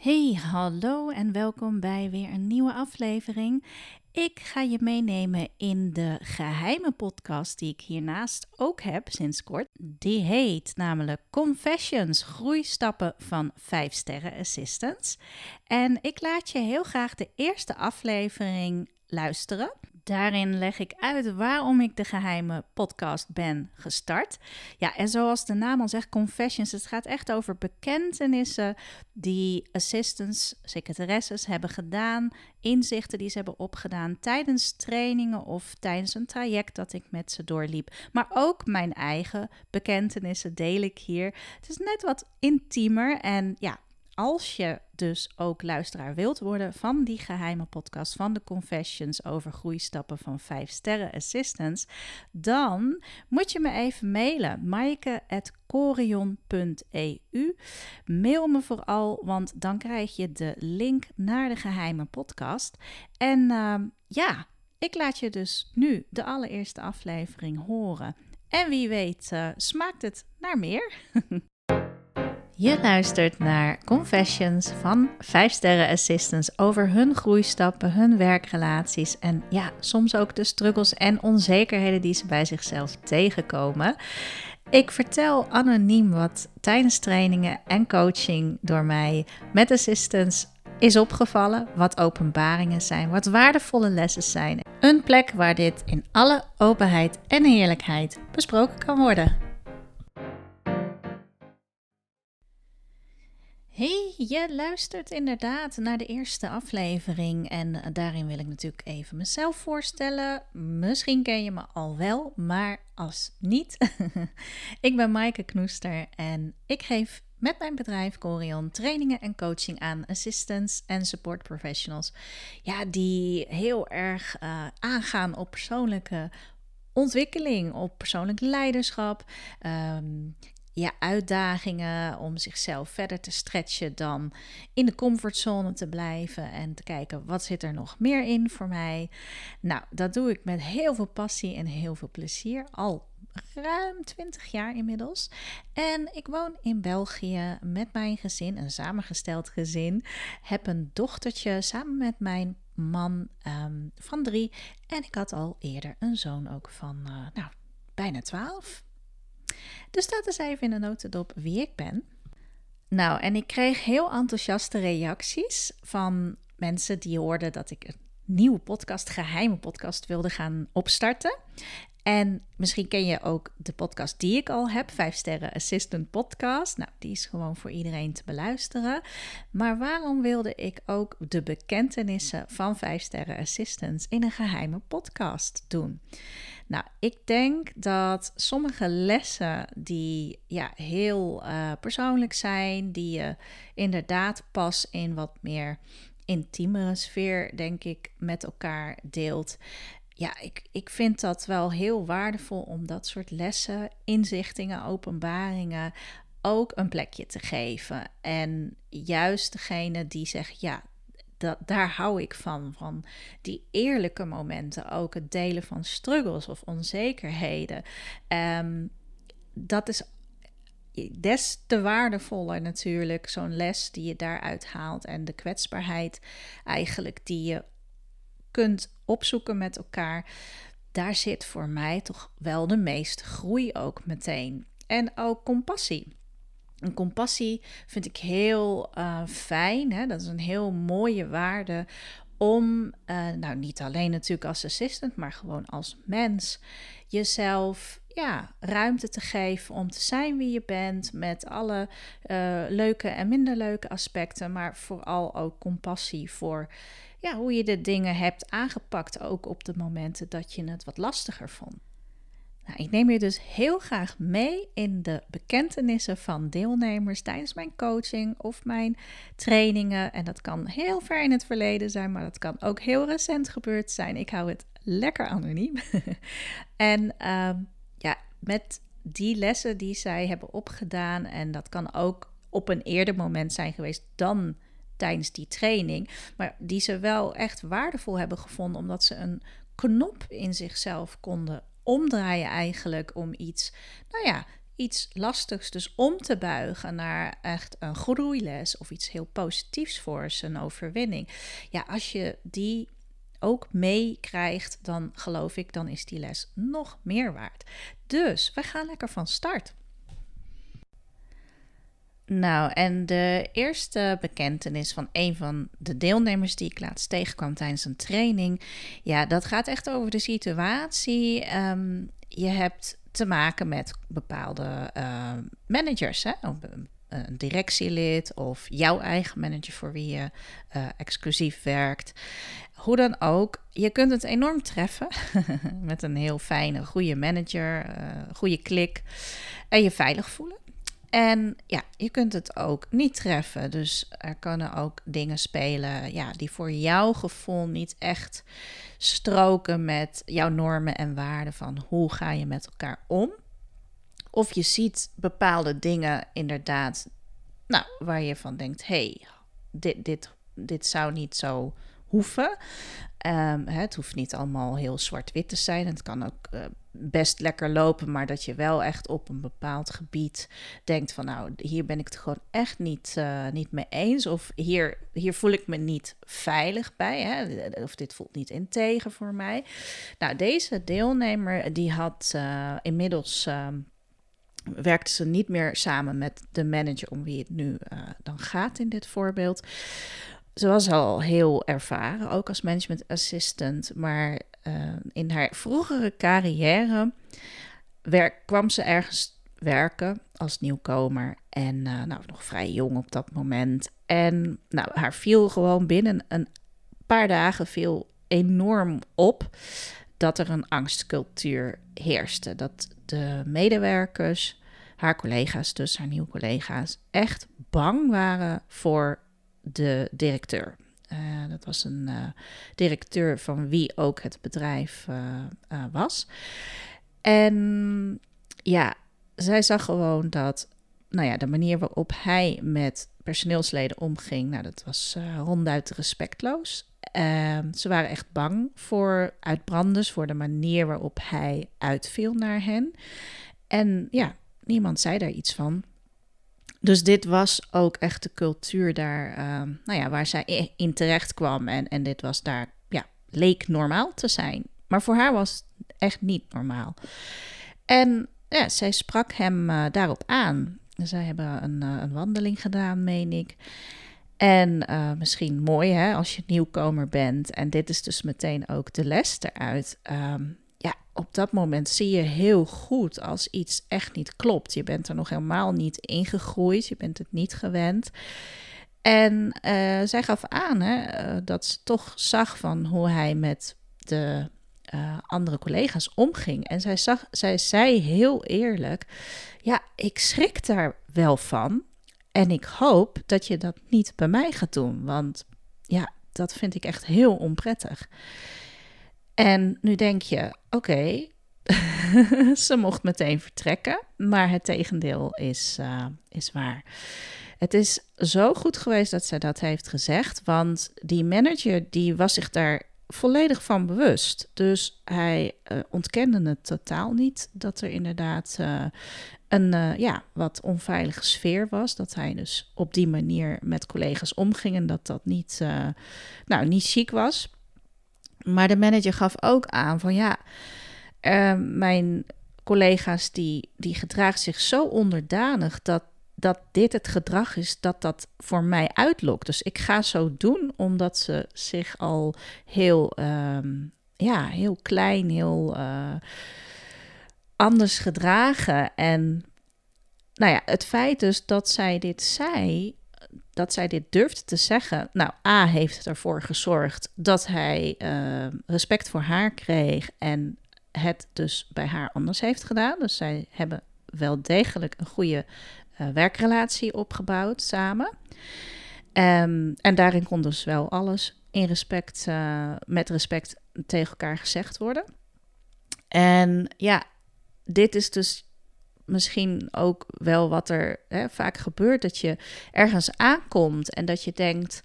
Hey, hallo en welkom bij weer een nieuwe aflevering. Ik ga je meenemen in de geheime podcast die ik hiernaast ook heb sinds kort. Die heet namelijk Confessions, groeistappen van 5 sterren assistants. En ik laat je heel graag de eerste aflevering luisteren. Daarin leg ik uit waarom ik de geheime podcast ben gestart. Ja, en zoals de naam al zegt, Confessions. Het gaat echt over bekentenissen die assistants, secretaresses hebben gedaan. Inzichten die ze hebben opgedaan tijdens trainingen of tijdens een traject dat ik met ze doorliep. Maar ook mijn eigen bekentenissen deel ik hier. Het is net wat intiemer en ja, als je dus ook luisteraar wilt worden van die geheime podcast van de Confessions over groeistappen van 5 sterren assistants, dan moet je me even mailen. maaike.corion.eu Mail me vooral, want dan krijg je de link naar de geheime podcast. En uh, ja, ik laat je dus nu de allereerste aflevering horen. En wie weet, uh, smaakt het naar meer? Je luistert naar Confessions van 5 Sterren Assistants over hun groeistappen, hun werkrelaties en ja, soms ook de struggles en onzekerheden die ze bij zichzelf tegenkomen. Ik vertel anoniem wat tijdens trainingen en coaching door mij met assistants is opgevallen, wat openbaringen zijn, wat waardevolle lessen zijn. Een plek waar dit in alle openheid en heerlijkheid besproken kan worden. Hey, je luistert inderdaad naar de eerste aflevering en eh, daarin wil ik natuurlijk even mezelf voorstellen. Misschien ken je me al wel, maar als niet. ik ben Maaike Knoester en ik geef met mijn bedrijf Corion trainingen en coaching aan assistants en support professionals. Ja, die heel erg uh, aangaan op persoonlijke ontwikkeling, op persoonlijk leiderschap. Um, ja, uitdagingen om zichzelf verder te stretchen dan in de comfortzone te blijven en te kijken wat zit er nog meer in voor mij. Nou, dat doe ik met heel veel passie en heel veel plezier al ruim 20 jaar inmiddels. En ik woon in België met mijn gezin, een samengesteld gezin. Heb een dochtertje samen met mijn man um, van drie. En ik had al eerder een zoon ook van, uh, nou, bijna 12. Dus dat is even in de notendop wie ik ben. Nou, en ik kreeg heel enthousiaste reacties van mensen die hoorden dat ik een nieuwe podcast, geheime podcast, wilde gaan opstarten. En misschien ken je ook de podcast die ik al heb, 5 Sterren Assistant Podcast. Nou, die is gewoon voor iedereen te beluisteren. Maar waarom wilde ik ook de bekentenissen van 5 Sterren Assistants in een geheime podcast doen? Nou, ik denk dat sommige lessen die ja, heel uh, persoonlijk zijn, die je inderdaad pas in wat meer intiemere sfeer, denk ik, met elkaar deelt ja, ik, ik vind dat wel heel waardevol om dat soort lessen, inzichtingen, openbaringen ook een plekje te geven. En juist degene die zegt, ja, dat, daar hou ik van. Van die eerlijke momenten, ook het delen van struggles of onzekerheden. Um, dat is des te waardevoller natuurlijk, zo'n les die je daaruit haalt. En de kwetsbaarheid eigenlijk die je kunt opzoeken met elkaar, daar zit voor mij toch wel de meeste groei ook meteen. En ook compassie. Een compassie vind ik heel uh, fijn. Hè? Dat is een heel mooie waarde om, uh, nou niet alleen natuurlijk als assistant, maar gewoon als mens, jezelf ja, ruimte te geven om te zijn wie je bent, met alle uh, leuke en minder leuke aspecten, maar vooral ook compassie voor ja, hoe je de dingen hebt aangepakt, ook op de momenten dat je het wat lastiger vond. Nou, ik neem je dus heel graag mee in de bekentenissen van deelnemers tijdens mijn coaching of mijn trainingen. En dat kan heel ver in het verleden zijn, maar dat kan ook heel recent gebeurd zijn. Ik hou het lekker anoniem. en uh, ja, met die lessen die zij hebben opgedaan, en dat kan ook op een eerder moment zijn geweest dan tijdens die training. Maar die ze wel echt waardevol hebben gevonden, omdat ze een knop in zichzelf konden omdraaien eigenlijk om iets, nou ja, iets lastigs dus om te buigen naar echt een groeiles of iets heel positiefs voor een overwinning. Ja, als je die ook meekrijgt, dan geloof ik, dan is die les nog meer waard. Dus we gaan lekker van start. Nou, en de eerste bekentenis van een van de deelnemers die ik laatst tegenkwam tijdens een training, ja, dat gaat echt over de situatie. Ehm, je hebt te maken met bepaalde uh, managers, hè? een directielid of jouw eigen manager voor wie je uh, exclusief werkt. Hoe dan ook, je kunt het enorm treffen met een heel fijne, goede manager, uh, goede klik en je veilig voelen. En ja, je kunt het ook niet treffen. Dus er kunnen ook dingen spelen ja, die voor jouw gevoel niet echt stroken met jouw normen en waarden van hoe ga je met elkaar om. Of je ziet bepaalde dingen inderdaad, nou, waar je van denkt, hey, dit, dit, dit zou niet zo hoeven. Um, het hoeft niet allemaal heel zwart-wit te zijn. Het kan ook uh, best lekker lopen, maar dat je wel echt op een bepaald gebied denkt van nou, hier ben ik het gewoon echt niet, uh, niet mee eens. Of hier, hier voel ik me niet veilig bij. Hè? Of dit voelt niet integer voor mij. Nou, deze deelnemer die had uh, inmiddels. Uh, werkte ze niet meer samen met de manager om wie het nu dan gaat in dit voorbeeld ze was al heel ervaren, ook als management assistant. Maar uh, in haar vroegere carrière kwam ze ergens werken als nieuwkomer. En uh, nou, nog vrij jong op dat moment. En nou, haar viel gewoon binnen een paar dagen veel enorm op dat er een angstcultuur heerste. Dat de medewerkers, haar collega's, dus haar nieuwe collega's, echt bang waren voor de directeur. Uh, dat was een uh, directeur van wie ook het bedrijf uh, was. En ja, zij zag gewoon dat, nou ja, de manier waarop hij met personeelsleden omging, nou, dat was ronduit respectloos. Ehm, ze waren echt bang voor uitbranders, voor de manier waarop hij uitviel naar hen. En ja, niemand zei daar iets van. Dus dit was ook echt de cultuur daar, uh, nou ja, waar zij in terecht kwam. En, en dit was daar, ja, leek normaal te zijn. Maar voor haar was het echt niet normaal. En ja, zij sprak hem uh, daarop aan. Zij hebben een, uh, een wandeling gedaan, meen ik. En uh, misschien mooi hè, als je nieuwkomer bent. En dit is dus meteen ook de les eruit. Um, op dat moment zie je heel goed als iets echt niet klopt. Je bent er nog helemaal niet ingegroeid, je bent het niet gewend. En uh, zij gaf aan hè, uh, dat ze toch zag van hoe hij met de uh, andere collega's omging. En zij, zag, zij zei heel eerlijk: Ja, ik schrik daar wel van. En ik hoop dat je dat niet bij mij gaat doen. Want ja, dat vind ik echt heel onprettig. En nu denk je, oké, ze mocht meteen vertrekken, maar het tegendeel is, uh, is waar. Het is zo goed geweest dat zij dat heeft gezegd, want die manager die was zich daar volledig van bewust. Dus hij uh, ontkende het totaal niet dat er inderdaad uh, een ja, wat onveilige sfeer was. Dat hij dus op die manier met collega's omging en dat dat niet, nou, niet chic was. Maar de manager gaf ook aan van ja, uh, mijn collega's die, die gedragen zich zo onderdanig dat, dat dit het gedrag is dat dat voor mij uitlokt. Dus ik ga zo doen omdat ze zich al heel, um, ja, heel klein, heel uh, anders gedragen. En nou ja, het feit dus dat zij dit zei, dat zij dit durfde te zeggen. Nou, A heeft ervoor gezorgd dat hij uh, respect voor haar kreeg en het dus bij haar anders heeft gedaan. Dus zij hebben wel degelijk een goede uh, werkrelatie opgebouwd samen. Um, en daarin kon dus wel alles in respect, uh, met respect tegen elkaar gezegd worden. En ja, dit is dus misschien ook wel wat er hè, vaak gebeurt. Dat je ergens aankomt en dat je denkt.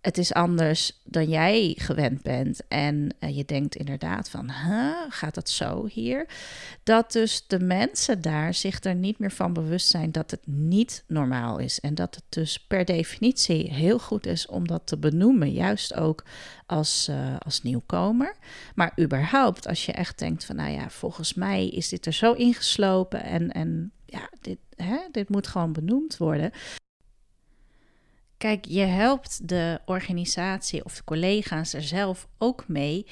Het is anders dan jij gewend bent. En uh, je denkt inderdaad van, gaat dat zo hier? Dat dus de mensen daar zich er niet meer van bewust zijn dat het niet normaal is. En dat het dus per definitie heel goed is om dat te benoemen. Juist ook als, uh, als nieuwkomer. Maar überhaupt, als je echt denkt van, nou ja, volgens mij is dit er zo ingeslopen. En, en ja, dit, hè, dit moet gewoon benoemd worden. Kijk, je helpt de organisatie of de collega's er zelf ook mee.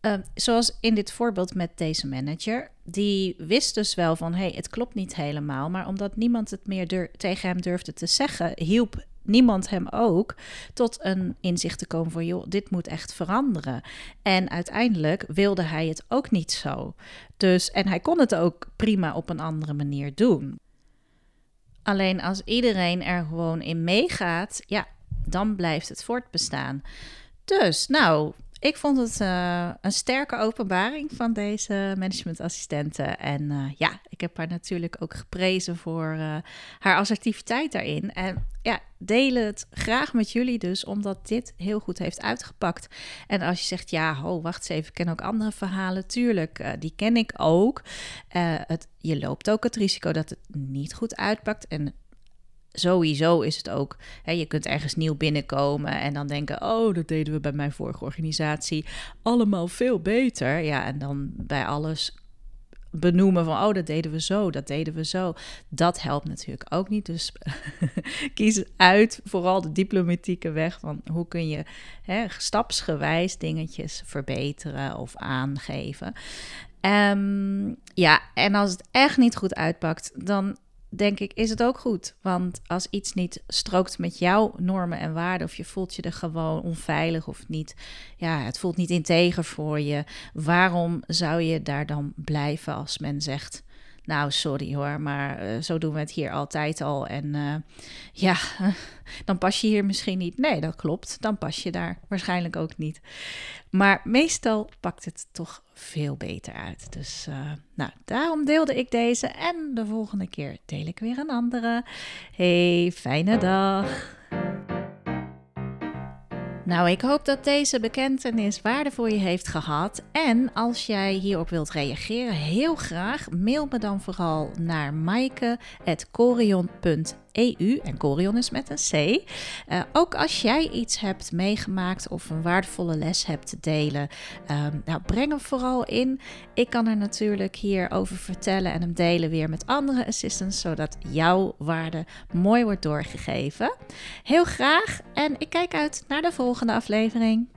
Uh, zoals in dit voorbeeld met deze manager. Die wist dus wel van, hé, hey, het klopt niet helemaal. Maar omdat niemand het meer tegen hem durfde te zeggen, hielp niemand hem ook tot een inzicht te komen van, joh, dit moet echt veranderen. En uiteindelijk wilde hij het ook niet zo. Dus, en hij kon het ook prima op een andere manier doen. Alleen als iedereen er gewoon in meegaat, ja, dan blijft het voortbestaan. Dus, nou, ik vond het uh, een sterke openbaring van deze managementassistenten. En uh, ja, ik heb haar natuurlijk ook geprezen voor uh, haar assertiviteit daarin. En ja, delen het graag met jullie dus, omdat dit heel goed heeft uitgepakt. En als je zegt, ja, ho, wacht eens even, ik ken ook andere verhalen. Tuurlijk, die ken ik ook. het, je loopt ook het risico dat het niet goed uitpakt. En sowieso is het ook, hè, je kunt ergens nieuw binnenkomen en dan denken, oh, dat deden we bij mijn vorige organisatie allemaal veel beter. Ja, en dan bij alles benoemen van, oh, dat deden we zo, dat deden we zo. Dat helpt natuurlijk ook niet. Dus kies uit vooral de diplomatieke weg van hoe kun je hè, stapsgewijs dingetjes verbeteren of aangeven. Um, ja, en als het echt niet goed uitpakt, dan denk ik, is het ook goed. Want als iets niet strookt met jouw normen en waarden, of je voelt je er gewoon onveilig of niet, ja, het voelt niet integer voor je, waarom zou je daar dan blijven als men zegt. Nou, sorry hoor, maar uh, zo doen we het hier altijd al. En uh, ja, dan pas je hier misschien niet. Nee, dat klopt. Dan pas je daar waarschijnlijk ook niet. Maar meestal pakt het toch veel beter uit. Dus uh, nou, daarom deelde ik deze. En de volgende keer deel ik weer een andere. Hey, fijne dag. Nou, ik hoop dat deze bekentenis waarde voor je heeft gehad. En als jij hierop wilt reageren, heel graag mail me dan vooral naar maaike.corion.nl EU. En Corion is met een C. Uh, ook als jij iets hebt meegemaakt of een waardevolle les hebt te delen, um, nou, breng hem vooral in. Ik kan er natuurlijk hier over vertellen en hem delen weer met andere assistants, zodat jouw waarde mooi wordt doorgegeven. Heel graag en ik kijk uit naar de volgende aflevering.